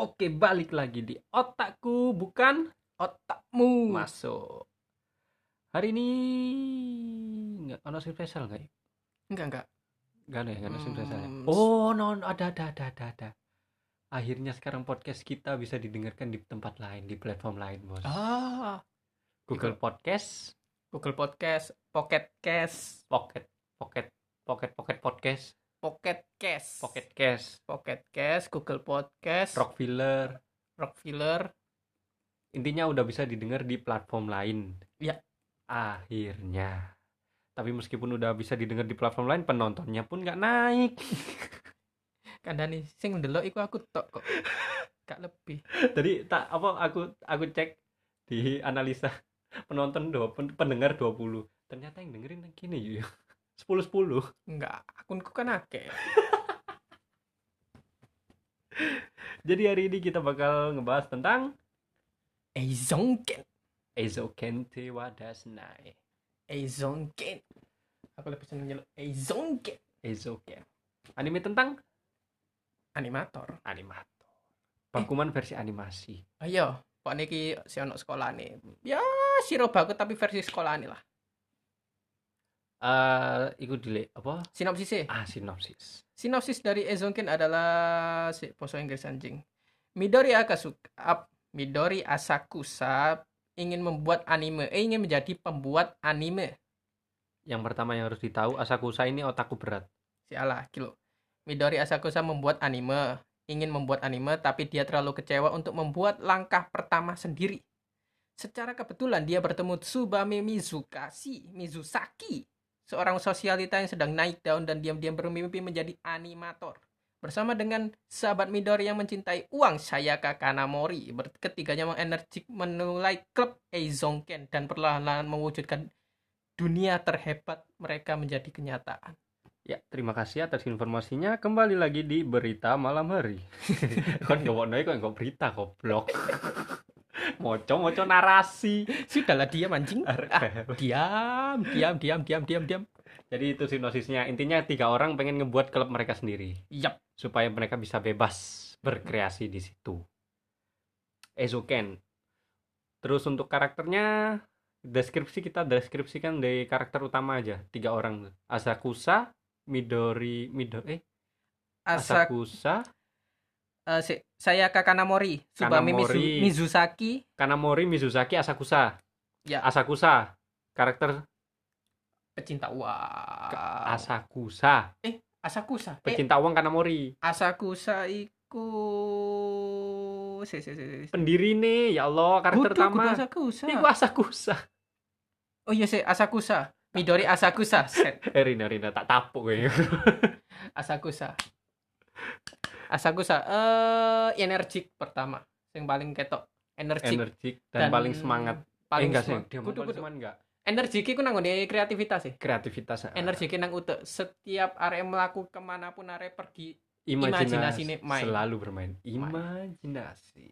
Oke, balik lagi di otakku bukan otakmu masuk. Hari ini nggak sing spesial nggak? enggak enggak Nggak ada ya, nggak ada sing spesial. ya? Hmm, Oh, non ada ada ada ada ada. Akhirnya sekarang podcast kita bisa didengarkan di tempat lain, di platform lain, Bos. ah Google Podcast, Google Podcast Pocket Cast Pocket, Pocket, Pocket, Pocket Podcast, Pocket Cast Pocket Cast, Pocket Cast Google Podcast Rockfiller. Rockfiller Intinya udah bisa didengar di platform lain. Iya. Akhirnya. Tapi meskipun udah bisa didengar di platform lain, penontonnya pun nggak naik. kandani sing ndelok iku aku tok kok gak lebih Tadi tak apa aku aku cek di analisa penonton dua pen- pendengar 20. Ternyata yang dengerin gini ya. 10 10. enggak akunku kan akeh Jadi hari ini kita bakal ngebahas tentang Eizonken Ezokente Wadasnai. Eizonken aku lebih seneng nyeluk Eizonken Ezoken. Anime tentang animator animator. Bakuman versi animasi. ayo kok niki si ono sekolah nih ya siro bagus tapi versi sekolah nih lah Eh, iku dile apa? sinopsisnya Ah, sinopsis. Sinopsis dari Ezonkin adalah si bahasa Inggris anjing. Midori Akasuka, Midori Asakusa ingin membuat anime, eh, ingin menjadi pembuat anime. Yang pertama yang harus ditahu, Asakusa ini otakku berat. Sialah, kilo. Midori Asakusa membuat anime, ingin membuat anime tapi dia terlalu kecewa untuk membuat langkah pertama sendiri. Secara kebetulan dia bertemu Tsubame Mizukasi, Mizusaki, seorang sosialita yang sedang naik daun dan diam-diam bermimpi menjadi animator. Bersama dengan sahabat Midori yang mencintai uang Sayaka Kanamori, ketiganya mengenergik menulai klub Eizonken dan perlahan-lahan mewujudkan dunia terhebat mereka menjadi kenyataan. Ya, terima kasih atas informasinya. Kembali lagi di berita malam hari. kan gak mau kok berita goblok. moco moco narasi. Sudahlah diam anjing. Ah, diam, diam, diam, diam, diam, diam. Jadi itu sinopsisnya. Intinya tiga orang pengen ngebuat klub mereka sendiri Yap. supaya mereka bisa bebas berkreasi di situ. Ezoken. Terus untuk karakternya deskripsi kita deskripsikan dari karakter utama aja tiga orang Asakusa Midori Midori eh Asa, Asakusa eh, si- saya Kanamori, Subame Mizu- Kanamori. Mizusaki, Kanamori Mizusaki Asakusa Ya. Asakusa karakter pecinta uang. Asakusa Asakusa. Eh, pecinta uang Kanamori Asakusa iku si, si, si, si. pendiri nih ya Allah karakter Kudu, utama Asakusa. Iku Asakusa Oh iya sih Asakusa. Midori Asakusa. Set. eh Rina Rina tak tapuk kayaknya Asakusa. Asakusa eh energik pertama. Yang paling ketok. Energik energik dan, paling semangat Paling eh enggak sih semangat. dia Kudu, kudu. semangat enggak Energik iku nang nggone kreativitas sih. kreativitas ah. energi nang utek setiap arek melaku ke mana pun arek pergi imajinasi imajinasine main. selalu bermain imajinasi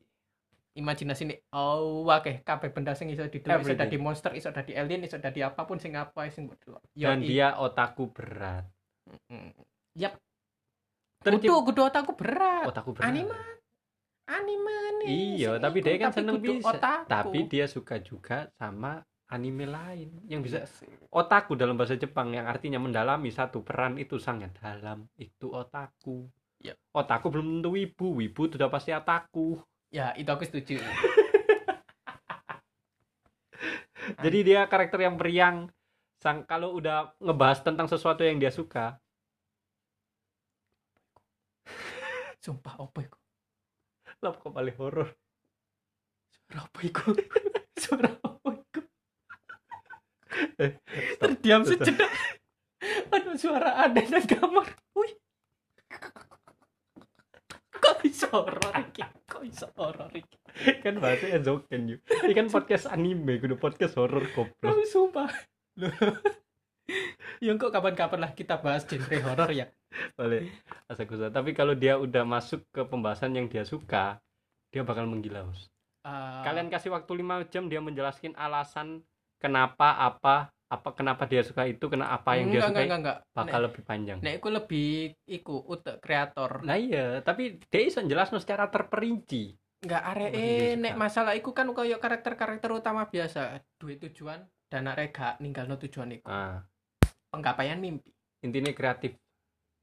imajinasi ini oh oke kabeh benda sing iso didelok iso dadi monster iso dadi alien iso dadi apa pun sing apa sing dan dia otaku berat Mm. yap Tercip- kudu kudu otakku berat. Otaku berat. Anime. Anime nih iya tapi dia kan tapi seneng bisa. otakku. tapi dia suka juga sama anime lain yang bisa otaku dalam bahasa Jepang yang artinya mendalami satu peran itu sangat dalam. Itu otaku Ya. otaku belum tentu wibu. Wibu itu udah pasti otaku ya itu aku setuju. Jadi dia karakter yang periang sang kalau udah ngebahas tentang sesuatu yang dia suka sumpah apa iku? Lah kok paling horor? Suara apa iku? Suara apa iku? Eh, terdiam sejenak. Ada suara ada di kamar. Wih. Kok bisa horor iki? Kok bisa horor iki? Kan bahasanya zoken yuk. Ini kan podcast anime kudu podcast horor goblok. Lu sumpah. ya kok kapan-kapan lah kita bahas genre horor ya boleh asakusa tapi kalau dia udah masuk ke pembahasan yang dia suka dia bakal menggila Bos. Eh, kalian kasih waktu 5 jam dia menjelaskan alasan kenapa apa apa kenapa dia suka itu kena apa yang dia enggak, sukai enggak, enggak, enggak. bakal lebih panjang Nek, nek iku lebih iku utek kreator. nah iya tapi dia iso jelasno secara terperinci Enggak areke suka. nek masalah iku kan koyo karakter-karakter utama biasa, duwe tujuan dan arek gak ninggalno tujuan iku. nah Penggapaian mimpi. intinya kreatif.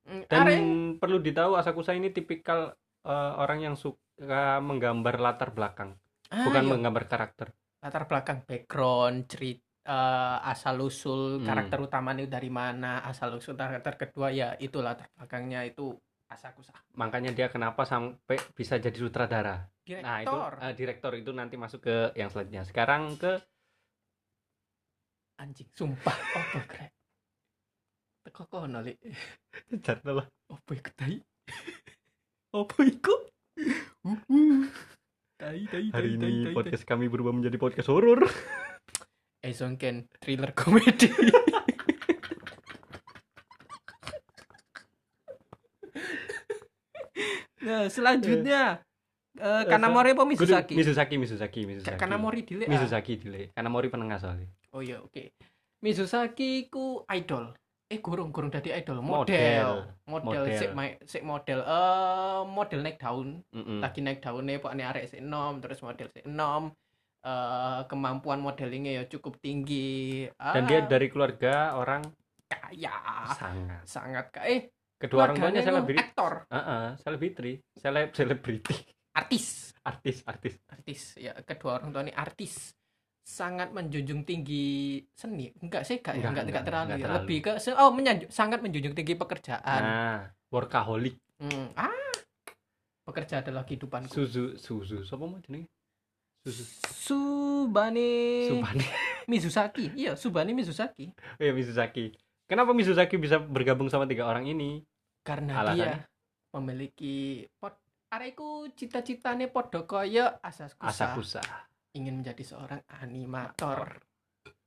Mm, dan arek perlu ditahu Asakusa ini tipikal eh, orang yang suka menggambar latar belakang ah, bukan iya. menggambar karakter. Latar belakang background cerita asal usul Hmm. karakter utamanya dari mana asal usul karakter kedua ya itu latar belakangnya itu asakusa. Makanya dia kenapa sampai bisa jadi sutradara. Direktor. Nah itu eh, direktor itu nanti masuk ke yang selanjutnya. Sekarang ke anjing sumpah. Krek teko kono li jatuh lah apa iku tai? Apa iku? Uhuh. tai tai hari ini tai, podcast kami berubah menjadi podcast horor. Tai. Ezonken thriller komedi. Nah selanjutnya eh Kanamori apa Mizusaki Mizusaki Mizusaki Mizusaki Kanamori dile ah. Mizusaki dile. Kanamori penengah soalnya. Oh iya, oke. Mizusaki ku idol. Eh, gurung gurung dadi idol, Model. model. Model, Model. sik sik model eh model naik daun. Mm-mm. Lagi naik daunnya pokoknya arek sik enom, terus model sik enom. Eh kemampuan modelingnya ya cukup tinggi. dan Ah, dia dari keluarga orang kaya. sangat Sangat kaya. Eh, kedua orang tuanya selebriti aktor, Heeh, selebriti seleb selebriti artis. artis artis Artis. Ya, kedua orang tua ini artis. Sangat menjunjung tinggi seni. Enggak sih, enggak, Enggak, ya, enggak, enggak, enggak, terlalu enggak ya. terlalu. Lebih ke oh menyanjung, sangat menjunjung tinggi pekerjaan. nah workaholic Hmm, ah, bekerja adalah kehidupanku. Suzu Suzu siapa mau jenenge Suzu Subane Subani Mizusaki. Iya, Subane Mizusaki. oh ya Mizusaki kenapa Mizusaki bisa bergabung sama tiga orang ini Karena Alasannya? dia memiliki pot areku cita-citane podo kaya Asakusa. Asakusa Ingin menjadi seorang animator.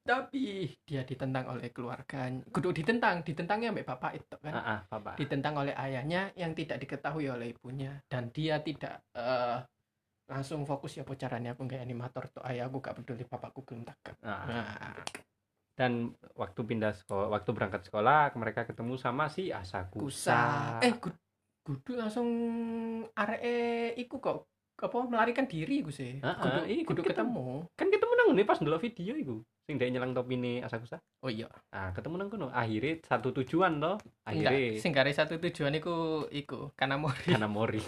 Tapi dia ditentang oleh keluarganya. Kudu ditentang, ditentangnya ambek bapak itu kan. ah ah, papa ditentang oleh ayahnya yang tidak diketahui oleh ibunya. Dan dia tidak eh, langsung fokus ya caranya aku nggak animator tuh ayah aku gak peduli bapakku belum takut Nah, nah, dan waktu pindah sekolah waktu berangkat sekolah mereka ketemu sama si Asakusa kusa. Eh gud- kudu langsung arek iku kok apa melarikan diri gue sih Ah, ah, kudu, iya, kudu ketemu. ketemu. Kan ketemu nang ngene pas ndelok video iku sing dia nyelang topi nih Asakusa. Oh iya. Ah ketemu nang kono. Akhirnya satu tujuan loh enggak akhirnya sing gare satu tujuan iku iku Kanamori. Kanamori.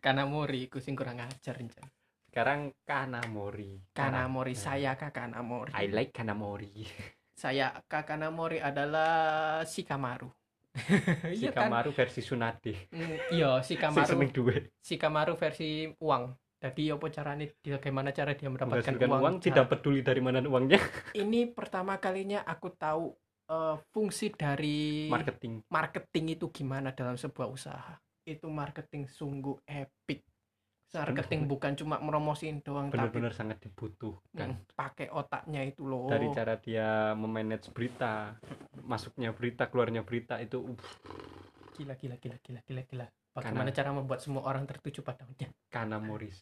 Kanamori iku sing kurang ajar Jan. sekarang Kanamori. Kanamori Nah, saya kak Kanamori. I like Kanamori. Saya Kakanamori adalah Shikamaru. Iya kan? Shikamaru versi Tsunade Mm, Iya, sing Shikamaru. seneng duwe Shikamaru versi uang. Jadi apa caranya bagaimana cara dia mendapatkan uang? uang, tidak peduli dari mana uangnya Ini pertama kalinya aku tahu eh, fungsi dari marketing marketing itu gimana dalam sebuah usaha. Itu marketing sungguh epic. Marketing bukan cuma meromosiin doang tapi benar-benar sangat dibutuhkan mm, pakai otaknya itu loh. dari cara dia memanage berita masuknya berita keluarnya berita itu uh, Gila gila gila gila gila gila. Bagaimana cara membuat semua orang tertuju padanya? Kanamori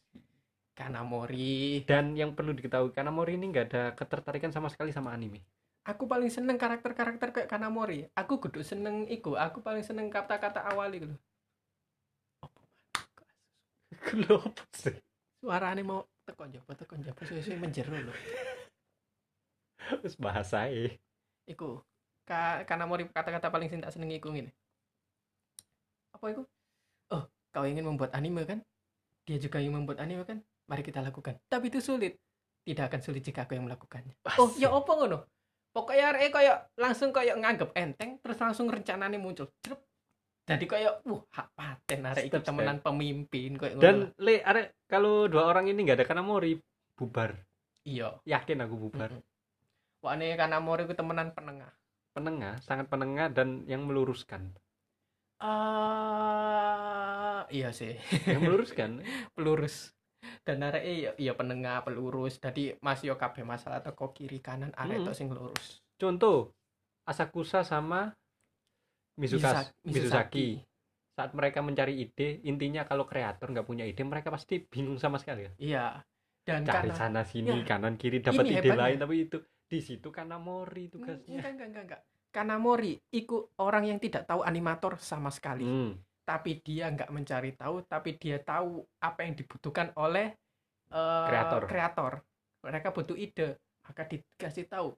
Kanamori. dan yang perlu diketahui Kanamori ini nggak ada ketertarikan sama sekali sama anime aku paling seneng karakter-karakter kayak Kanamori aku kudu seneng iku aku paling seneng kata-kata awal iku kenapa sih suarane mau tekan jaba tekan jaba sesuai menjero lho. Terus bahasa eh iku Ka Kanamori kata-kata paling sing tak seneng iku ngene. Apa iku? Oh kau ingin membuat anime kan? Dia juga ingin membuat anime kan? Mari kita lakukan. Tapi itu sulit. Tidak akan sulit jika aku yang melakukannya. Oh ya apa ngono? Pokoknya arek kayak langsung kayak nganggep enteng terus langsung rencananya muncul. Cerup. Jadi kayak wah hak paten arek itu step. temenan pemimpin kayak dan le are kalau dua orang ini nggak ada Kanamori bubar iya yakin aku bubar. Wah, ini karena Mori itu temenan penengah. penengah sangat penengah dan yang meluruskan Ah, iya sih, yang meluruskan pelurus. Dan arek iya, iya penengah, pelurus. Jadi Mas yo kabeh masalah teko kiri kanan arek Hmm. tok sing lurus. contoh Asakusa sama Mizuka, Mizusa- Mizusaki saat mereka mencari ide intinya kalau kreator nggak punya ide mereka pasti bingung sama sekali ya. Iya. Dan cari karena sana sini Ya, kanan kiri dapat ide hebatnya. lain tapi itu di situ Kanamori Mm, tugasnya. enggak enggak enggak enggak. Kanamori iku orang yang tidak tahu animator sama sekali. Hmm, tapi dia nggak mencari tahu tapi dia tahu apa yang dibutuhkan oleh eh, Kreator. kreator. Mereka butuh ide maka dikasih tahu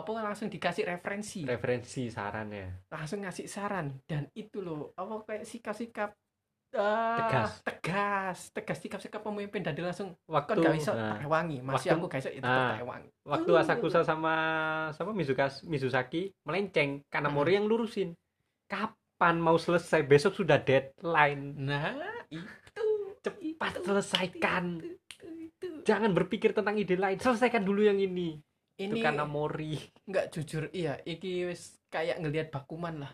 apa langsung dikasih referensi? Referensi sarannya. Langsung ngasih saran. Dan itu loh apa kayak sikap-sikap eh, Tegas. tegas. Tegas sikap-sikap pemimpin. Dan dia langsung waktu kan gak bisa nah, wangi masih waktu- aku gak bisa itu ah. tak wangi waktu Uh. Asakusa sama sama Mizuka Mizusaki melenceng Kanamori yang lurusin. Kapan mau selesai? Besok sudah deadline. Nah itu cepat itu, selesaikan. itu, itu, itu. jangan berpikir tentang ide lain. Selesaikan dulu yang ini itu ini Kanamori nggak jujur iya iki wis kayak ngelihat Bakuman lah.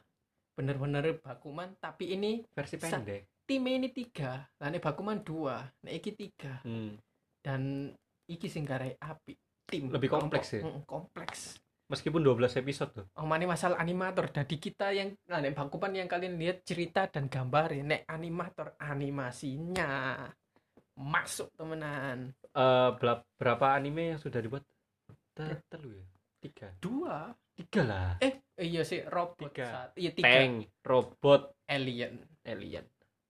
Bener-bener Bakuman tapi ini versi pendek. tim ini tiga. Lah ini Bakuman dua nah iki tiga. Hmm. dan iki sing garai api tim. Lebih kompleks ya? Mm, kompleks. Meskipun 12 episode tuh. Oh, ini masalah animator. Jadi kita yang nah, nek Bakuman yang kalian lihat cerita dan gambar ya, nek animator animasinya masuk temenan. Eh, bela- berapa anime yang sudah dibuat Te- telu ya tiga Dua. tiga lah Eh, iya sih robot Tiga. saat. Iya tiga. tank robot Alien. alien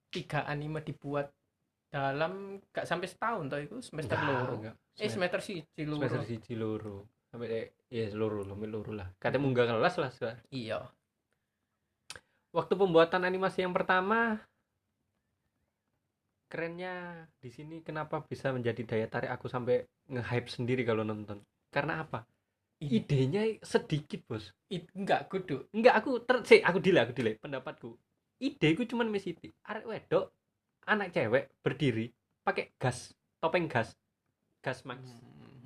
Tiga anime dibuat dalam gak sampai setahun toh itu semester Enggak, loro. enggak. Eh semester sih loro. semester siji loro sampai eh, ya loro sampai loro lah katanya munggah kelas lah Sa. Iya. waktu pembuatan animasi yang pertama kerennya di sini kenapa bisa menjadi daya tarik aku sampai nge-hype sendiri kalau nonton karena apa? I- idenya sedikit bos. It- enggak kudu. enggak aku ter sih, aku delay aku delay pendapatku. Ide ku cuman mesiti arek wedok anak cewek berdiri pakai gas topeng gas gas max.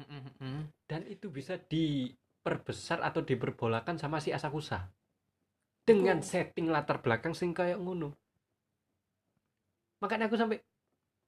Hmm. dan itu bisa diperbesar atau diperbolakan sama si Asakusa. Dengan Itu- setting latar belakang sing kayak ngono. Makanya aku sampai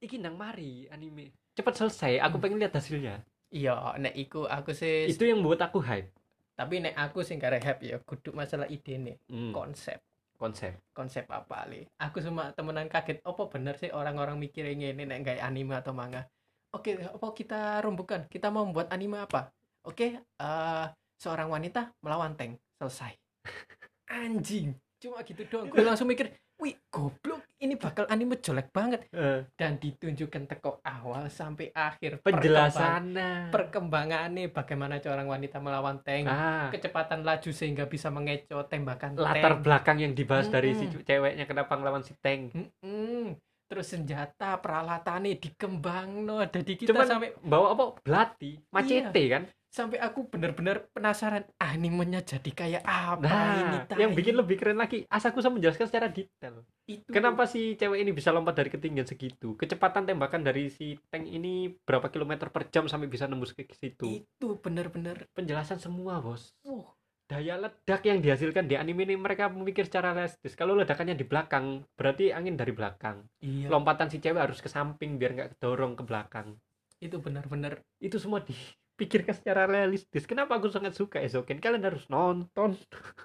iki nang mari anime. Cepat selesai aku Hmm. pengen lihat hasilnya Iya, nek iku aku sih itu yang buat aku hype. Tapi nek aku sing gak happy ya kudu masalah ide nih Hmm, konsep. Konsep. Konsep apa li aku cuma temenan kaget apa bener sih orang-orang mikir ini nek kayak anime atau manga? Oke apa kita rumbukan kita mau membuat anime apa? Oke eh seorang wanita melawan tank. Selesai. Anjing cuma gitu doang. Gue langsung mikir wih goblok. Ini bakal anime jelek banget. Eh, dan ditunjukkan teko awal sampai akhir penjelasannya perkembangannya bagaimana seorang wanita melawan tank ah. kecepatan laju sehingga bisa mengecoh tembakan latar tank. belakang yang dibahas dari si ceweknya kenapa ngelawan si tank. Mm-mm. terus senjata peralatannya dikembang no jadi kita Cuman- sampai bawa apa? Belati macete kan sampai aku bener-bener penasaran animenya jadi kayak apa ini nah tai? yang bikin lebih keren lagi Asakusa menjelaskan secara detail itu Kenapa si cewek ini bisa lompat dari ketinggian segitu? Kecepatan tembakan dari si tank ini berapa kilometer per jam sampai bisa nembus ke situ? itu bener-bener Penjelasan semua, Bos. uh Daya ledak yang dihasilkan di anime ini mereka memikir secara realistis. Kalau ledakannya di belakang, berarti angin dari belakang. iya Lompatan si cewek harus ke samping biar nggak kedorong ke belakang. itu bener-bener Itu semua dipikirkan secara realistis. Kenapa aku sangat suka Ezoken? Kalian harus nonton.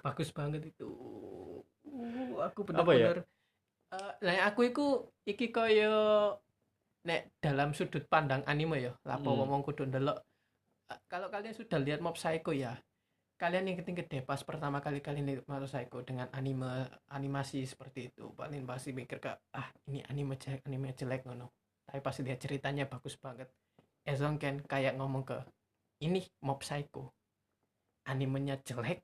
bagus banget itu uh, aku Apa ya? bener-bener Eh, nah aku iku iki koyo nek dalam sudut pandang anime ya lapo Hmm. ngomong kudu ndelok Eh, kalau kalian sudah lihat Mob Psycho ya kalian yang keting gede pas pertama kali kalian lihat Mob Psycho dengan anime animasi seperti itu paling pasti mikir ke ah ini anime jelek anime jelek ngono tapi pas lihat ceritanya bagus banget Ezon Ken kayak ngomong ke ini Mob Psycho animenya jelek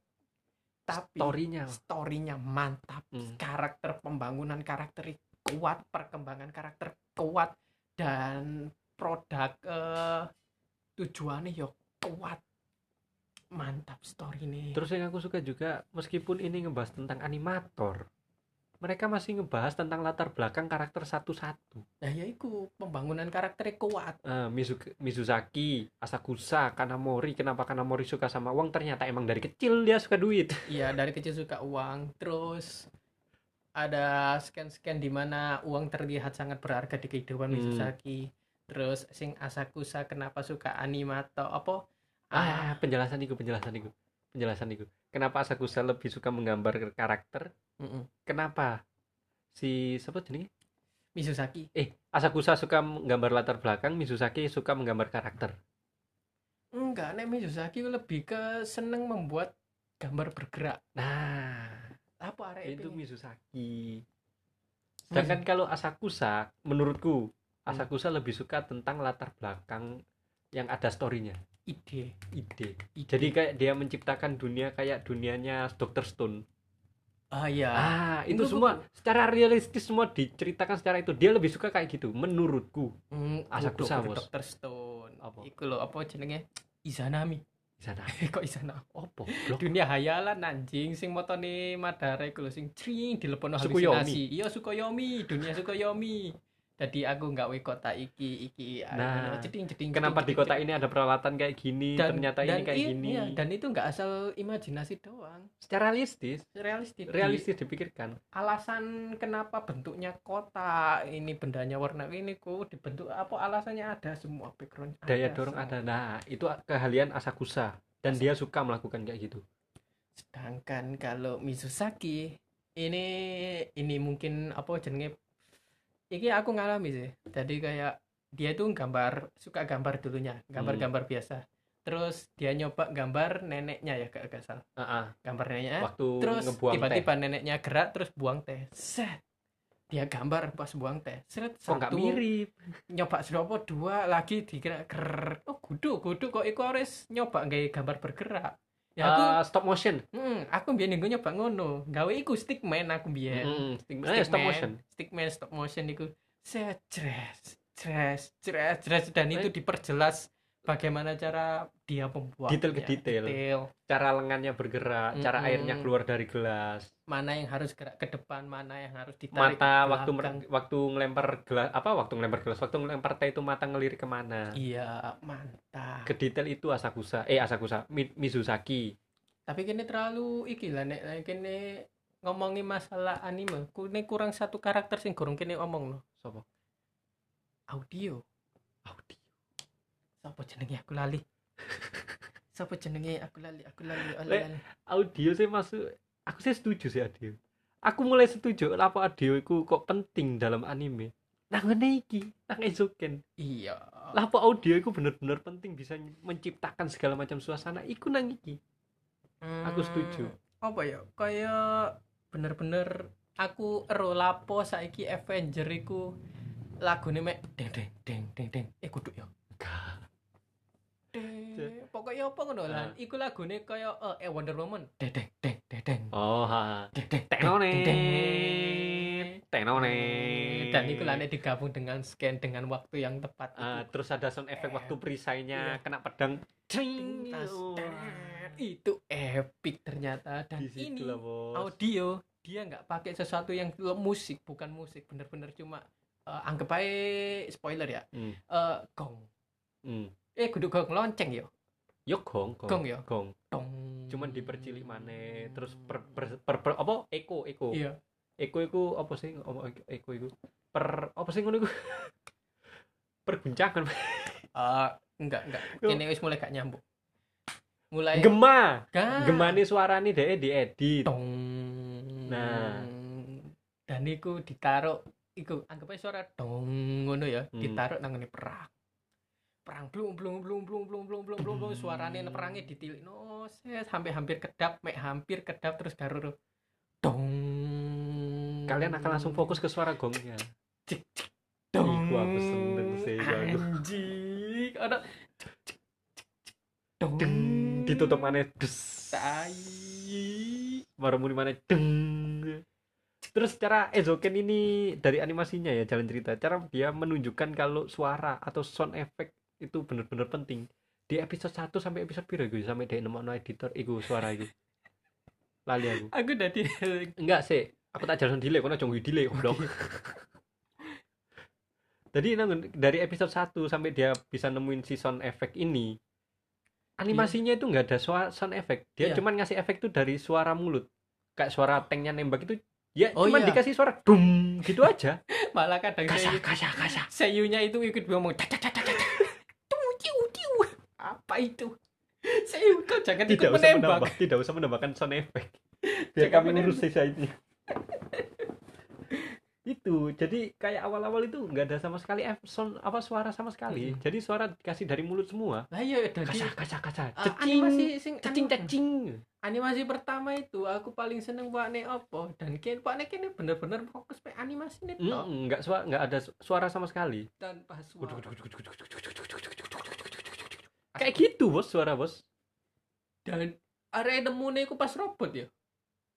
tapi Storynya. storynya mantap Hmm. karakter pembangunan karakter kuat perkembangan karakter kuat dan produk eh, tujuannya yo kuat mantap story nih Terus yang aku suka juga meskipun ini ngebahas tentang animator, mereka masih ngebahas tentang latar belakang karakter satu-satu. nah ya iku pembangunan karakternya kuat Eh, Mizu- Mizusaki, Asakusa, Kanamori, kenapa Kanamori suka sama uang? Ternyata emang dari kecil dia suka duit. iya dari kecil suka uang terus ada scan-scan di mana uang terlihat sangat berharga di kehidupan Hmm. Mizusaki terus sing Asakusa kenapa suka animator apa Ah, penjelasan itu, penjelasan itu, penjelasan itu. Kenapa Asakusa lebih suka menggambar karakter? Mm-mm. Kenapa si siapa jenenge? Mizusaki Eh, Asakusa suka menggambar latar belakang, Mizusaki suka menggambar karakter. enggak nek Mizusaki lebih ke seneng membuat gambar bergerak nah apa arek itu Mizusaki sedangkan kalau Asakusa menurutku Asakusa lebih suka tentang latar belakang yang ada storynya ide. Ide. Ide. jadi kayak dia menciptakan dunia kayak dunianya Dr. Stone. Ah ya ah itu Itu semua secara realistis semua diceritakan secara itu. Dia lebih suka kayak gitu menurutku. Hmm, kudu Bos. Dr. Stone. Apa? iku lho apa jenenge Izanami. Sana kok Izanami? Opo blok? Dunia hayalan anjing sing motone Madara iku lho sing cring dilepono halusinasi. Iya Sukoyomi dunia Sukoyomi jadi aku nggak we kota iki iki Nah, jeding jeding kenapa di jeding, kota jeding. ini ada peralatan kayak gini ternyata ini kayak i- gini? iya, dan itu nggak asal imajinasi doang. Secara realistis? Realistis. Di- realistis dipikirkan? Alasan kenapa bentuknya kota ini bendanya warna ini kok dibentuk apa alasannya ada semua background daya ada dorong semua. ada. Nah itu keahlian Asakusa dan dia suka melakukan kayak gitu. Sedangkan kalau Mizusaki ini ini mungkin apa jenenge iki aku ngalami sih. Jadi kayak dia itu gambar suka gambar dulunya gambar-gambar biasa. Terus dia nyoba gambar neneknya ya gak, gak salah. Ah, ah. gambar neneknya. Waktu terus tiba-tiba neneknya gerak terus buang teh. Set. Dia gambar pas buang teh. Seret kok satu. mirip? Nyoba seropo dua lagi dikira ger oh kudu kudu kok iku harus nyoba nggak gambar bergerak ya aku Ah, stop motion. Hmm, aku biyen gue nyoba ngono. Gawe iku stickman aku biyen Mm, stick- eh, stop motion. Stickman stop motion iku. Stress stress stress stress dan itu Eh. diperjelas bagaimana cara dia membuat Detail ke detail. cara lengannya bergerak cara Mm-mm. airnya keluar dari gelas. Mana yang harus gerak ke depan mana yang harus ditarik mata ke waktu waktu ngelempar gelas apa waktu ngelempar gelas waktu ngelempar teh itu mata ngelirik ke mana? Iya mantap. Ke detail itu Asakusa eh Asakusa Mi- Mizusaki tapi kini terlalu iki lah nek kini ngomongin masalah anime kini kurang satu karakter sing kurang kini omong no Sopo? audio. Audi Siapa jenenge aku lali? Siapa jenenge aku lali? Aku lali, aku lali. audio sih masuk aku sih setuju sih audio. Aku mulai setuju apa audio itu kok penting dalam anime. Nah ngene iki nang Ezoken iya. Lah apa audio itu bener-bener penting bisa menciptakan segala macam suasana? Iku nang iki. Aku setuju. Hmm, apa ya? Kayak bener-bener aku ero lapo saiki Avenger iku lagune mek deng deng deng deng deng. Eh kudu ya Pokoknya apa ngono lan Ah. iku lagune kaya eh, eh Wonder Woman deng deng deng deng deng oh ha deng deng Tenone. deng, deng, deng. tenone dan itu lah nek digabung dengan scan dengan waktu yang tepat itu terus ada sound effect waktu perisainya Iya. kena pedang Cing. Tas, Oh. itu epic ternyata dan di ini audio dia nggak pakai sesuatu yang musik bukan musik bener-bener cuma eh, anggap aja spoiler ya Hmm. Eh, gong Hmm. eh kudu gong lonceng yo Yo gong, gong, Gong ya? gong. dong Cuman dipercilik mana, terus per, per, per, per- apa? Eko, eko. iya Eko iku apa sih? Apa eko iku? Per apa sih ngono iku? Perguncangan. Eh, enggak enggak Yo. ini wis mulai gak nyambung mulai Gema. Gak. Gemane suarane dhek diedit. dong Nah. dan iku ditaruh iku anggap aja suara dong ngono ya Hmm. ditaruh nang ngene perang perang blung blung blung blung blung blung blung blung blung. Suarane perangnya ditilik no hampir hampir kedap mek hampir kedap terus garuru dong. Kalian akan langsung fokus ke suara gongnya. dong. Iku aku seneng sih, anjing ada dong. Deng, ditutup mana? Des. baru muni mana deng. Terus cara Ezoken ini dari animasinya ya jalan cerita. Cara dia menunjukkan kalau suara atau sound effect itu bener-bener penting. Di episode 1 sampai episode piro gue sampai dia nemu editor iku suara iku. Lali aku. Aku dari enggak sih. Aku tak jalan delay kono jonggu delay goblok. Jadi nang- dari episode 1 sampai dia bisa nemuin si sound effect ini animasinya itu nggak ada suara sound effect. Dia Iya. cuman ngasih efek tuh dari suara mulut. Kayak suara tanknya nembak itu ya Oh, cuman iya. dikasih suara dum gitu aja. Malah kadang kasar saya kasar kasar. Seiyunya itu ikut ngomong "Dak, dak, dak, dak, dak, dak." Tiu, tiu, tiu. Apa itu? Seiyu kau jangan ikut tidak usah menembak. menambah tidak usah menambahkan sound effect. Biar Jangan kami urus sisa ini. Itu jadi kayak awal-awal itu nggak ada sama sekali F- sound apa suara sama sekali. Mm-mm. jadi suara dikasih dari mulut semua. Lah iya dari kaca kaca kaca. Ah, cecing animasi sing cecing anu- cecing animasi pertama itu aku paling seneng Pak Ne opo dan kini Pak Ne kini bener-bener fokus pe animasi nih Mm, nggak suara nggak ada su- suara sama sekali. Tanpa suara kayak gitu bos suara bos. Dan area nemune iku pas robot ya?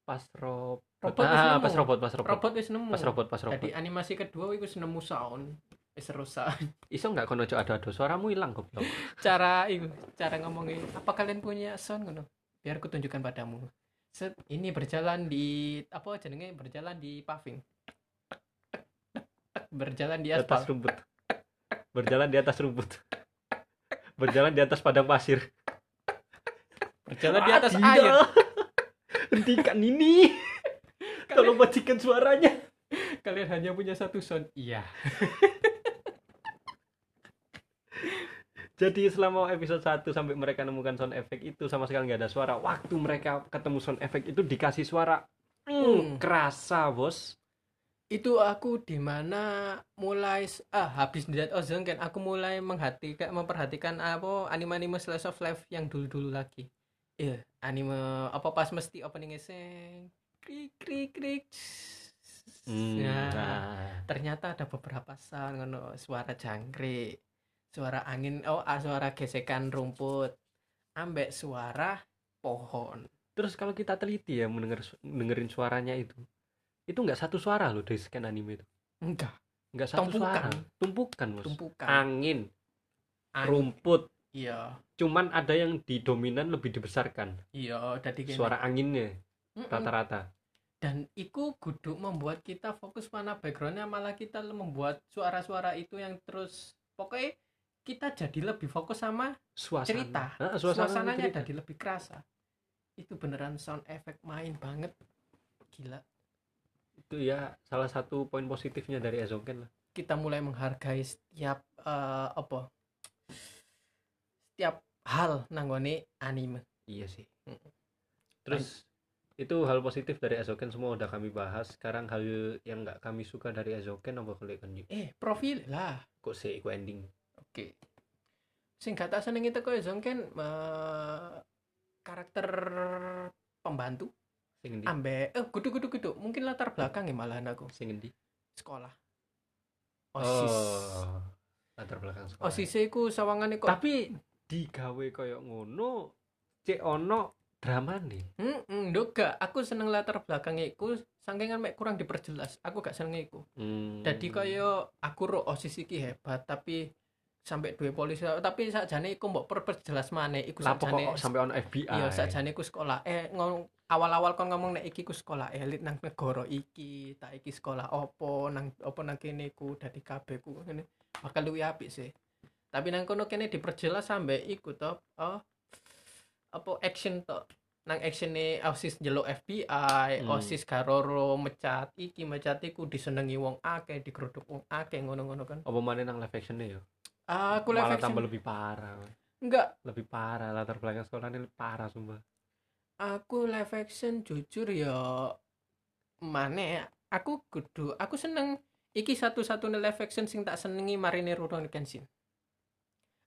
Pas robot. Robot ah, nemu. pas robot pas robot. Robot wis nemu. Pas robot pas robot. Jadi animasi kedua iku wis nemu sound. Wis rusak. Iso nggak kono ada ada suaramu hilang goblok. Cara itu cara ngomongnya apa kalian punya sound ngono? Biar aku tunjukkan padamu. Set, ini berjalan di apa jenenge? Berjalan di paving. Berjalan di atas aspal. rumput. Berjalan di atas rumput berjalan di atas padang pasir berjalan di atas tidak. air hentikan ini tolong matikan suaranya kalian hanya punya satu sound iya Jadi selama episode 1 sampai mereka nemukan sound effect itu sama sekali nggak ada suara. Waktu mereka ketemu sound effect itu dikasih suara. Hmm. kerasa, Bos. Itu aku di mana mulai ah habis Dead Ozone kan aku mulai menghatikan memperhatikan apa anime-anime slice of life yang dulu-dulu lagi iya anime apa pas mesti openingnya sing krik krik krik Hmm, Nah, nah. ternyata ada beberapa sound ngono suara jangkrik suara angin oh ah, suara gesekan rumput ambek suara pohon Terus kalau kita teliti ya mendengar dengerin suaranya itu. Itu nggak satu suara loh dari scan anime itu. enggak Nggak satu Tumpukan. suara. Tumpukan, Bos. tumpukan Angin, Angin. rumput. iya Cuman ada yang di dominan lebih dibesarkan iya dari suara anginnya Mm-mm. rata-rata. dan iku kudu membuat kita fokus mana backgroundnya malah kita membuat suara-suara itu yang terus pokoknya kita jadi lebih fokus sama Suasana. cerita Nah, suasana suasananya cerita. jadi lebih kerasa itu beneran sound effect main banget gila itu ya salah satu poin positifnya dari Ezoken lah. Kita mulai menghargai setiap eh, apa? Setiap hal nanggone anime. Iya sih. Terus itu hal positif dari Ezoken semua udah kami bahas. Sekarang hal yang nggak kami suka dari Ezoken apa kalian kan eh profil lah. Kok sih iku ending? Oke. Sing gak tak seneng itu kok kan eh, karakter pembantu sing endi? Ambek eh kudu kudu kudu mungkin latar belakang ya malahan aku. Sing endi? Sekolah. Osis. oh latar belakang sekolah. Osis iku sawangane kok tapi digawe koyo ngono cek ono drama nih hmm nduk gak. Aku seneng latar belakangnya iku. Saking mek kurang diperjelas aku gak seneng iku. Hmm. jadi kaya aku ro osis iki hebat tapi sampai dua polisi tapi sakjane iku mbok perjelas maneh iku sakjane kok sampai ono FBI Iya, sakjane ku sekolah. Eh ngomong awal-awal kon ngomong nek iki ku sekolah elit nang negara iki, tak iki sekolah opo nang opo nang kene ku dadi kabeh ku ngene. Bakal luwih apik sih. Tapi nang kono kene diperjelas sampe iku to, oh apa action to. Nang actione OSIS njeluk FBI, Hmm. OSIS garoro mecat iki mecat iku disenengi wong akeh, digeruduk wong akeh ngono-ngono kan. apa mana nang live actionnya yo Aku live malah action tambah lebih parah. Enggak. Lebih parah latar belakang sekolah ini parah sumpah. Aku live action jujur ya mana aku kudu aku seneng. Iki satu-satunya live action sing tak senengi Marine Rurouni Kenshin.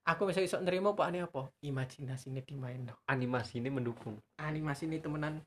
Aku bisa iso nerima pak ini apa? Imajinasi ini dimain no. animasi ini mendukung. Animasi ini temenan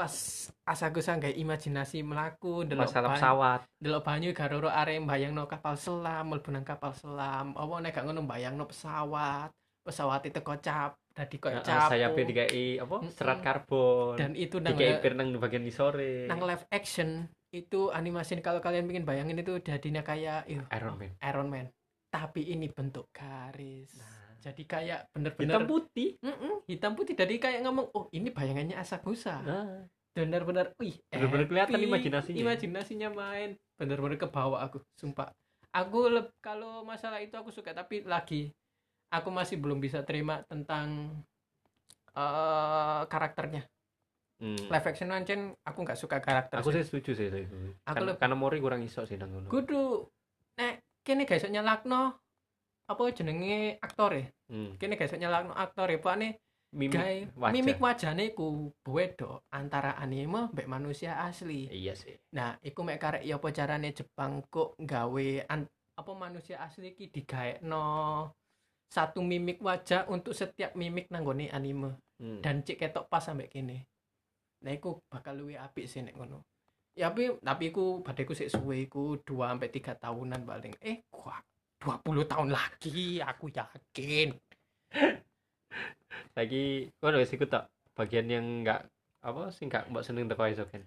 pas asaku sanggai imajinasi melaku delok masalah pesawat delok banyu garoro are bayangno kapal selam mlebu nang kapal selam. Apa nek gak ngono bayangno pesawat pesawat itu kocap dadi Heeh, kocap sayapnya dikai apa? Serat karbon. Dan itu nang pir nang bagian isore nang live action itu animasi kalau kalian bikin bayangin itu jadinya kayak Iron Man. Iron Man. Tapi ini bentuk garis jadi kayak hitam bener-bener putih. Mm-mm, hitam putih. Jadi kayak ngomong oh ini bayangannya Asakusa. Ah, bener-bener wih Bener-bener kelihatan imajinasinya. imajinasinya main. Bener-bener ke bawah aku sumpah. Aku kalau masalah itu aku suka tapi lagi aku masih belum bisa terima tentang eh karakternya. Hmm. live action ancen aku nggak suka karakter aku sih. setuju sih Aku Kan- karena Mori kurang iso sih nang ngono. Kudu nek kene gak iso nyalakno apa jenenge aktor ya? Hmm. kene gak iso nyalakno aktor ya pak nih mimik gawe wajah. mimik wajahnya ku beda antara anime mbek manusia asli. Iya sih. Nah iku mek karek ya apa carane Jepang kok gawe an, apa manusia asli iki digaekno satu mimik wajah untuk setiap mimik nanggone anime. Hmm. dan cek ketok pas sampai kene. Nah iku bakal luwih apik sih nek ngono. Ya tapi tapi iku badeku sik suwe iku 2 sampai 3 tahunan paling. Eh wah 20 tahun lagi aku yakin. Lagi kau udah ikut tak? Bagian yang enggak apa sih enggak mbak seneng teko Isoken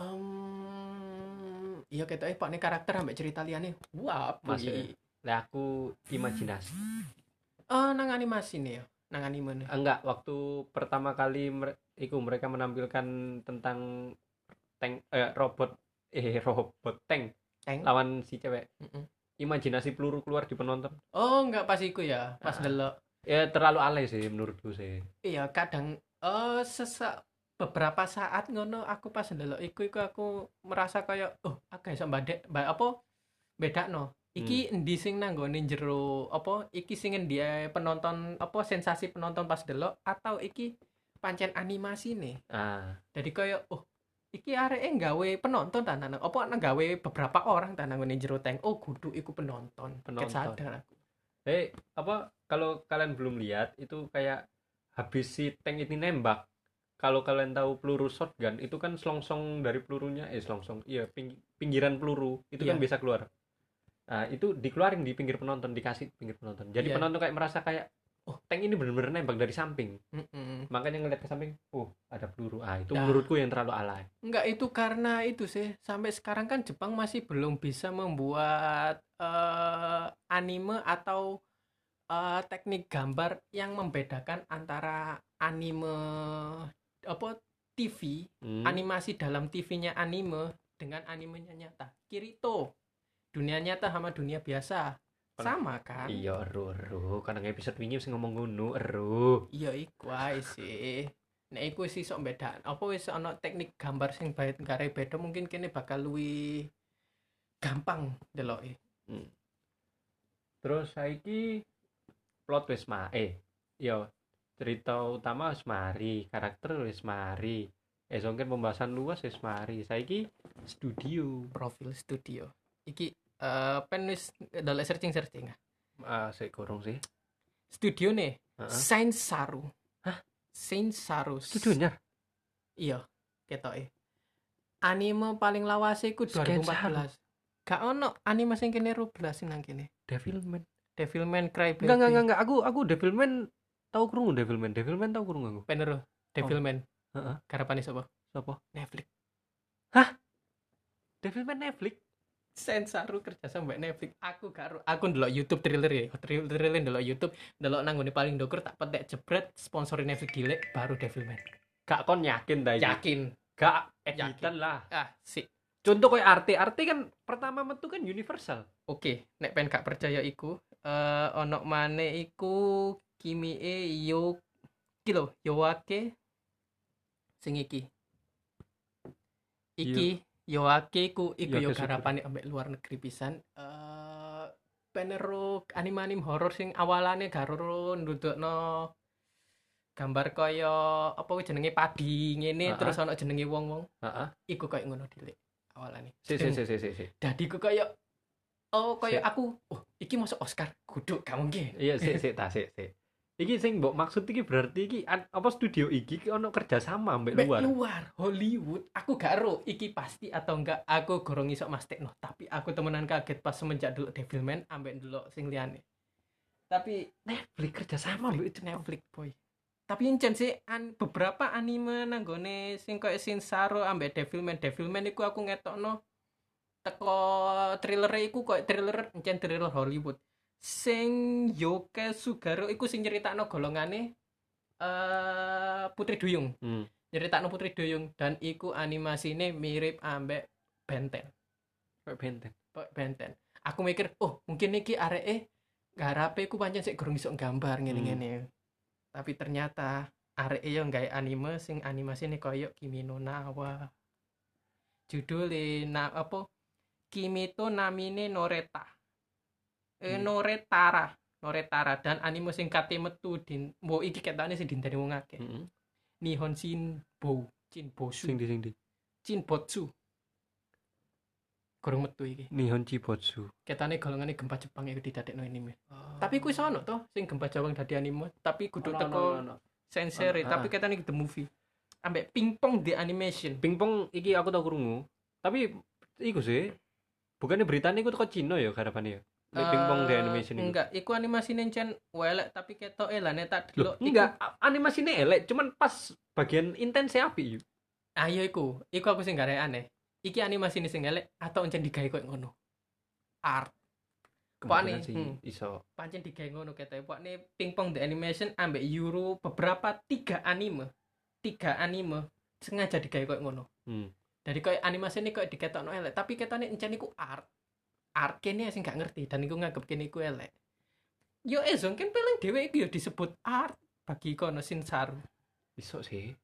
Em, iya ketoknya pak nih karakter ambek cerita liane wah iki? lah aku imajinasi. Oh nang animasi nih ya? Nang anime nih enggak waktu pertama kali mere- iku mereka menampilkan tentang tank eh, robot eh robot tank Tank? lawan si cewek. Mm-mm. Imajinasi peluru keluar di penonton. Oh enggak pas iku ya pas Ah. delok ya terlalu alay sih menurutku sih. Iya kadang eh sesak beberapa saat ngono aku pas ndelok iku iku aku merasa kayak oh agak iso mbadek mbak apa beda no iki endi sing nanggone jero apa iki sing endi ae penonton apa sensasi penonton pas delok atau iki pancen animasi nih. Ah. Jadi kayak oh iki areke nggawe penonton ta nang apa nggawe beberapa orang ta nang jero tank oh kudu iku penonton Penonton. Ket sadar aku eh apa kalau kalian belum lihat itu kayak habis si tank ini nembak kalau kalian tahu peluru shotgun itu kan selongsong dari pelurunya eh selongsong iya ping- pinggiran peluru itu kan Iya. bisa keluar nah itu dikeluarin di pinggir penonton dikasih di pinggir penonton jadi Iya. penonton kayak merasa kayak oh tank ini bener-bener nembak dari samping. Mm-mm. makanya ngeliat ke samping oh ada peluru. Ah itu Nah. menurutku yang terlalu alay. Enggak itu karena itu sih. Sampai sekarang kan Jepang masih belum bisa membuat eh, anime atau eh, teknik gambar yang membedakan antara anime apa TV Hmm. animasi dalam TV-nya anime dengan animenya nyata. Kirito. Dunia nyata sama dunia biasa sama kan? Iya eru eru. Kadang episode wingi sing ngomong ngono eru. Iya iku ae sih. Nek iku sih sok beda apa wis ana teknik gambar sing bae gare beda mungkin kene bakal luwih gampang deloke terus saiki plot wis ma eh iya cerita utama wis mari karakter wis mari. Eh songken pembahasan luas wis mari. Saiki studio. Profil studio. Iki eh pen wis delok searching searching ah sik gorong sih. Studio nih Heeh. Saint Saru. Hah? Saint Saru. Studionya iya ketoke. Anime paling lawas iku Saint 2014 gak ono anime sing kene 12 sing nang kene. Devilman. Devilman Crybaby enggak enggak enggak enggak. Aku aku Devilman tahu krungu Devilman. Devilman tahu krungu aku. Penero Devilman. Heeh. garapane sapa? Siapa? Netflix. Devilman Netflix Sensaru kerja sama Mbak Netflix aku gak ro- aku ndelok YouTube trailer ya. Trailer trailer ndelok YouTube. Ndelok nang ngone paling ndokur tak petek jebret sponsorin Netflix gile baru Devilman gak kon yakin iki? Yakin. Gak Yakin. editan lah. Ah sih contoh kayak arti. Arti kan pertama metu kan universal. Oke nek pen gak percaya iku eh ono mane iku Kimi e yo kilo Yoake sing iki. Iki Yoake ku iku yo garapane ambek luar negeri pisan. Eh penero anime anime horor sing awalane garo ndudukno gambar kaya apa jenenge padi ngene terus ono jenenge wong-wong. Heeh. Iku koyo ngono dhisik awalane. Si si si si si si. dadi ku kaya oh kaya Sik. aku oh iki masuk Oscar kudu gak mungkin. Iya sik sik ta sik sik iki sing mbok maksud iki berarti iki apa studio iki ki ono kerja sama mbek luar? luar Hollywood. Aku gak ero iki pasti atau enggak aku gorong iso mastekno tapi aku temenan kaget pas semenjak dulu Devilman ambek dulu sing liyane. Tapi Netflix kerja sama mbek itu Netflix boy. Tapi encen sih an, beberapa anime nanggone sing koyo Shinsaro ambek Devilman Devilman iku aku ngetokno teko thriller iku koyo thriller encen thriller Hollywood sing Yoke Sugaro iku sing nyeritakno golongane eh Putri Duyung. Hmm. nyeritakno Putri Duyung dan iku animasine mirip ambek Benten. Kayak benten? Kayak Benten? Aku mikir oh mungkin iki areke garape ku pancen sik gurung iso gambar ngene-ngene. Tapi ternyata areke yo gawe anime sing animasine koyo Kimi no Nawa. Judule na apa? Kimi to namine Noreta eh Hmm. Noretara Noretara dan anime sing kate metu din mbok iki ketane sing dinteni wong akeh. Heeh. Nihon Shinbo, Shinbosu, Sing di sing di. Shinbotsu. Kurang metu iki. Nihon Chibotsu. Ketane golongane gempa Jepang iku didadekno anime. Tapi kuwi sono to sing gempa Jepang dadi anime, tapi kudu teko sensere, Ono, tapi ah. ketane iki the movie. Ambek pingpong the animation. Pingpong iki aku tau krungu. Tapi iku sih. Bukannya beritanya iku teko Cina ya garapane ya. Lek pingpong the Eh, animation iku. Enggak, iku animasi nencen welek tapi ketok elane tak Loh, delok. enggak, a- animasinya elek, cuman pas bagian intensnya api. yuk. Ah iya iku, iku aku sing gak aneh. Iki animasi sing elek atau encen digawe koyo ngono. Art, nih, sih hmm. iso. pancen digawe ngono kete. Pokoknya pingpong the animation ambek Euro beberapa tiga anime. Tiga anime sengaja digawe koyo ngono. Hmm. Dari koyo animasi ini koyo diketokno elek, tapi ketane encen iku art. Art kene sing gak ngerti dan iku nganggep kene iku elek. Yo Ezon kan paling dhewe iku yo disebut art bagi kono Shinsaru. Iso sih.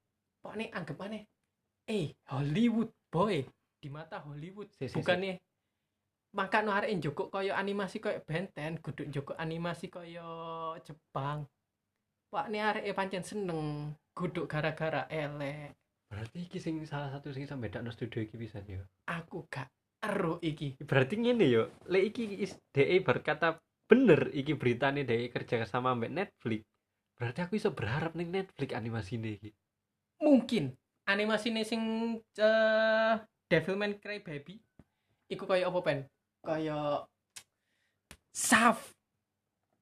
Pokoknya anggap aneh. Eh, Hollywood boy. Di mata Hollywood. Si, si, si. Bukannya maka no arek njoko koyo animasi koyo Benten, kudu njoko animasi koyo Jepang. Pak ini arek pancen seneng, kudu gara-gara elek. Berarti iki sing salah satu sing sampe dakno studio iki bisa ya. Aku gak ero iki. Berarti ngene yo, lek iki DE berkata bener iki beritane DE kerja sama mbek Netflix. Berarti aku iso berharap ning Netflix animasine iki. Mungkin animasi sing eh Devilman Crybaby iku koyo apa pen? Koyo Saf.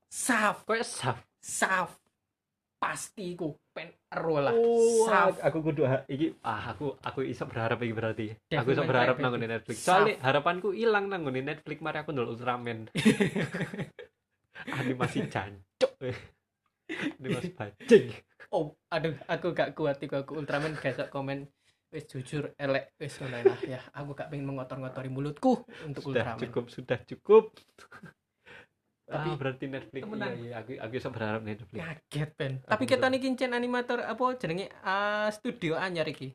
Saf. Kayak saf. Saf pasti iku pen ero lah Oh, Saf aku kudu iki ah aku aku iso berharap iki berarti. aku iso berharap nang Netflix. Soalnya harapanku ilang nang Netflix mari aku ndelok Ultraman. Animasi jancuk. Animasi bajing. oh aduh aku gak kuat iku aku Ultraman gak komen wis jujur elek wis lah ya aku gak pengen mengotor-ngotori mulutku untuk Sudah Ultraman cukup, sudah cukup. Tapi ah, berarti Netflix temenan. iya, iya, aku aku iso berharap Netflix. kaget pen Aku tapi kita nih kincen animator apa jenenge ah, studio anyar iki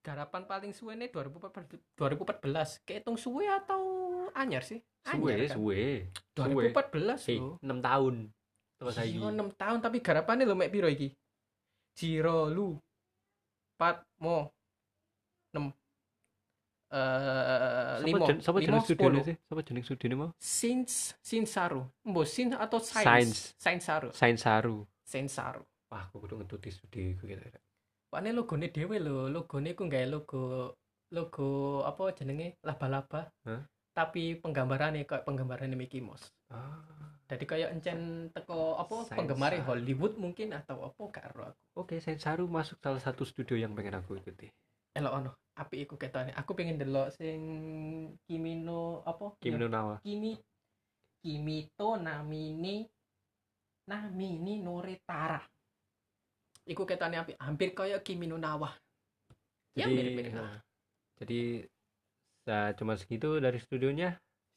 garapan paling suwe nih 2014 2014 kehitung suwe atau anyar sih Suwe, anyar kan? suwe. 2014 Eh, loh 6 tahun. Terus Iya, saiki. 6 tahun tapi garapannya lo mek piro iki? Jiro lu 4 mo 6 eh Sapa 5 jen- Sapa jenis studio sih? Sapa jenis studio mau? Sins Sinsaru. Mbok Sin atau Science. Science? Sainsaru. Sains Saru. Sainsaru. Wah, aku kudu ngetuti studio iku gitu. Pakne logone dhewe lho, logone ku gawe logo logo apa jenenge laba-laba. Hah? Tapi penggambarannya kayak penggambarannya Mickey Mouse. Ah. Jadi kayak encen teko apa Sainsaru. penggemarnya Hollywood mungkin atau apa gak ero aku. Oke, Sains Saru masuk salah satu studio yang pengen aku ikuti. Elok ono api iku ketane aku pengen delok sing Kimi no apa? Kimi no Nawa. Kimi Kimi to Namini Namini Noretara iku ketane api. Hampir kaya Kimi no Nawa. Ya Jadi, mirip-mirip lah. nah, jadi ya, cuma segitu dari studionya.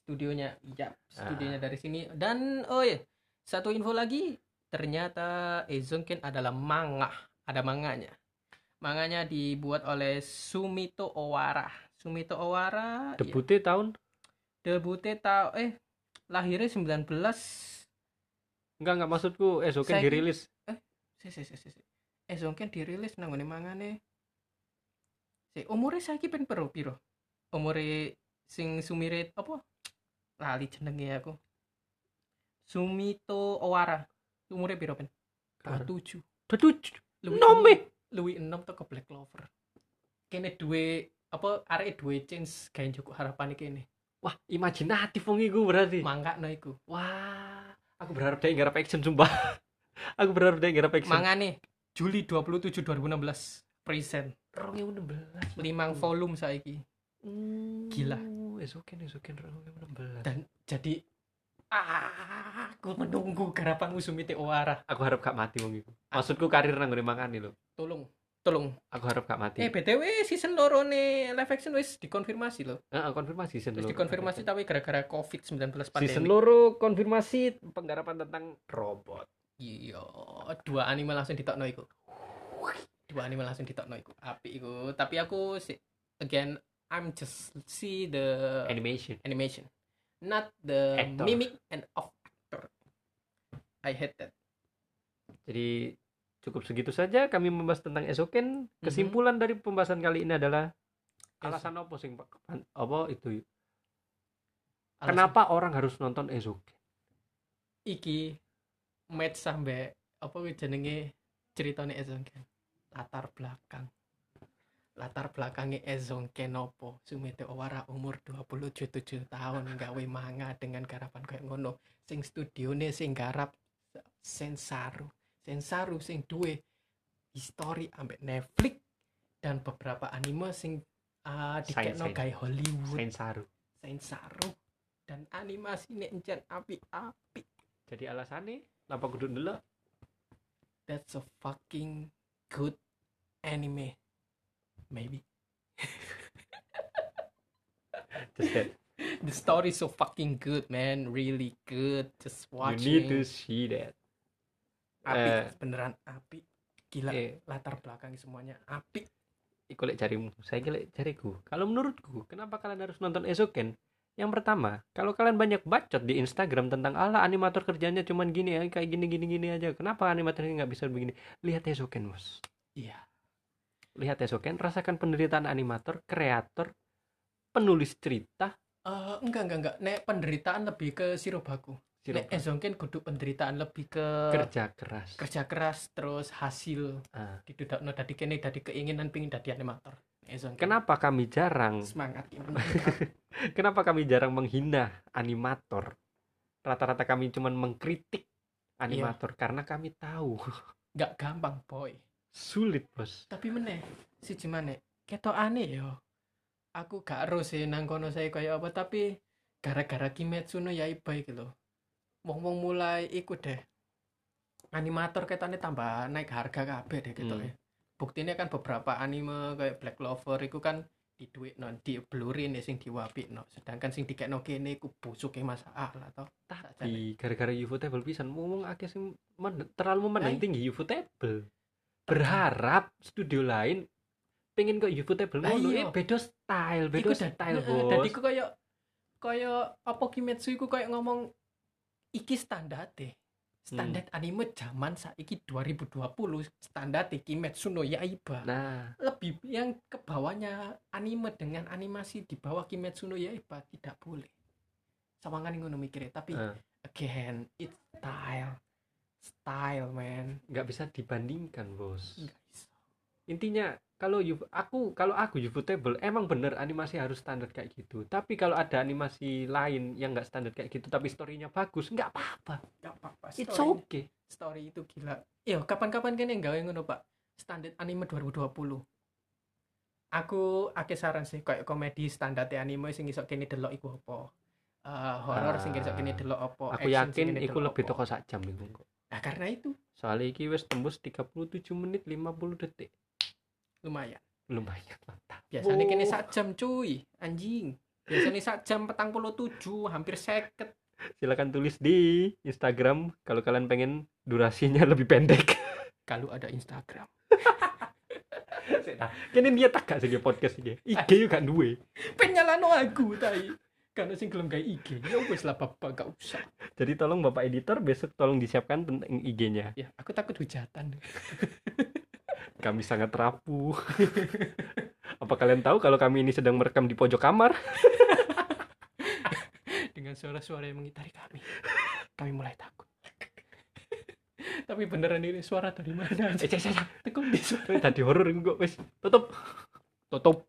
studionya ya studionya Ah. dari sini. Dan oh ya satu info lagi. Ternyata Ezonken adalah manga. Ada manganya manganya dibuat oleh Sumito Owara. Sumito Owara ya, Debutnya tahun? Debutnya tau eh lahirnya 19 enggak enggak maksudku eh Soken Saiki- dirilis. Si si si si si. Eh Zonken dirilis nang ngene mangane. Si umure saiki pen piro piro? Umure sing sumire apa? Lali jenenge aku. Sumito Owara. Umure piro pen? 27 Duduk luwih nome. luwih 6 toko Black Clover kene duwe apa arek duwe chance gawe cukup harapan kene Wah, imajinatif wong iku berarti. mangga no iku Wah, aku berharap dia ngarep action sumpah. aku berharap dia ngarep action. mangane Juli 27 2016 present 2016. 5 volume saiki Gila. Esoken esoken 2016. dan jadi ah, aku menunggu garapan Usumite Owara Aku harap gak mati wong iku. Maksudku karir nang ngene mangane lho. tolong tolong Aku harap gak mati. eh btw season loro nih live action wis dikonfirmasi loh Heeh, konfirmasi season wis loro. dikonfirmasi tapi gara-gara covid 19 pandemi Season loro konfirmasi penggarapan tentang robot. iya dua anime langsung ditokno iku dua anime langsung ditokno iku api iku tapi aku si again I'm just see the Animation. animation not the Actor. mimic and of I hate that. Jadi cukup segitu saja kami membahas tentang Esoken. Kesimpulan dari pembahasan kali ini adalah alasan apa sing apa itu? Alasan- Kenapa orang harus nonton Esoken? iki match sampai apa jenenge ceritane Ezonken latar belakang. Latar belakangnya Ezonken opo Sumete Owara umur 27 tahun gawe manga dengan garapan kayak ngono. Sing studione sing garap Sensaru Sensaru sing duwe history ambek Netflix dan beberapa anime sing uh, dikekno Sains- gawe Hollywood. Sensaru. Sensaru dan animasi encen api-api Jadi alasannya kenapa kudu dulu? that's a fucking good anime. Maybe. Just that the story so fucking good man really good just you watching need to see that. api eh, beneran api gila Eh, latar belakang semuanya api iku lek jarimu, saya lek jariku. Kalau menurutku, kenapa kalian harus nonton Esoken? Yang pertama, kalau kalian banyak bacot di Instagram tentang ala animator kerjanya cuman gini ya, kayak gini gini gini aja. Kenapa animatornya nggak bisa begini? Lihat Esoken, Bos. iya Lihat Esoken, rasakan penderitaan animator, kreator, penulis cerita, Eh, enggak enggak enggak nek penderitaan lebih ke Sirobaku nek Siroba. Ezonken kudu penderitaan lebih ke kerja keras. kerja keras terus hasil Ah. didudakno dadi kene dadi keinginan pingin dadi animator Ezonken Kenapa kami jarang semangat. Kenapa kami jarang menghina animator? Rata-rata kami cuman mengkritik animator karena kami tahu nggak gampang boy sulit, Bos. tapi meneh si gimana ketok aneh yo aku gak ero sih nang kono saya kayak apa tapi gara-gara Kimetsu no Yaiba iki lho. Wong-wong mulai ikut deh animator ketane tambah naik harga kabeh deh gitu Hmm. ya. Buktinya kan beberapa anime kayak Black Clover itu kan di duit no di blurin ya sing diwapi no sedangkan sing dikekno kene iku busuke masalah toh Tapi gara-gara Ufotable pisan ngomong akeh sing men- terlalu memandang tinggi Ufotable. Berharap studio lain pengen kok Ufotable Lah, ngono iya. eh beda style, beda style, Bos. dadi ku kayak kayak apa Kimetsu iku kayak ngomong iki standar deh. Standar Hmm. anime zaman saiki 2020 standar Kimetsu no Yaiba. Nah, lebih yang ke bawahnya anime dengan animasi di bawah Kimetsu no Yaiba tidak boleh. Sawangan ngono mikirnya tapi eh, again it's style. Style man. Nggak bisa dibandingkan, Bos. Intinya kalau Uf- aku kalau aku Ufotable emang bener animasi harus standar kayak gitu. Tapi kalau ada animasi lain yang nggak standar kayak gitu tapi storynya bagus nggak apa-apa. Nggak apa-apa. It's okay. story itu gila. Iya kapan-kapan kene gawe ngono pak. Standar anime 2020 aku akeh saran sih kayak komedi standar anime sing iso kene delok iku apa. Eh, horor sing iso kene delok apa aku yakin iku lebih toko sak jam iku nah karena itu. Soalnya iki wis tembus 37 menit 50 detik lumayan. Lumayan mantap. Biasanya kene Wow. sak jam cuy. Anjing. Biasanya sak jam petang puluh tujuh hampir seket. Silakan tulis di Instagram kalau kalian pengen durasinya lebih pendek. Kalau ada Instagram. Kini dia tak gak sih dia podcast ini? IG juga duwe. Penyalano aku tai. Karena sing gelem gawe IG ya wis lah bapak gak usah. Jadi tolong bapak editor besok tolong disiapkan tentang IG-nya ya aku takut hujatan kami sangat rapuh. Apa kalian tahu kalau kami ini sedang merekam di pojok kamar? Dengan suara-suara yang mengitari kami. Kami mulai takut. Tapi beneran ini suara dari mana? Eh cek cek cek. tekun di suara. Tadi horor kok wes. Tutup. Tutup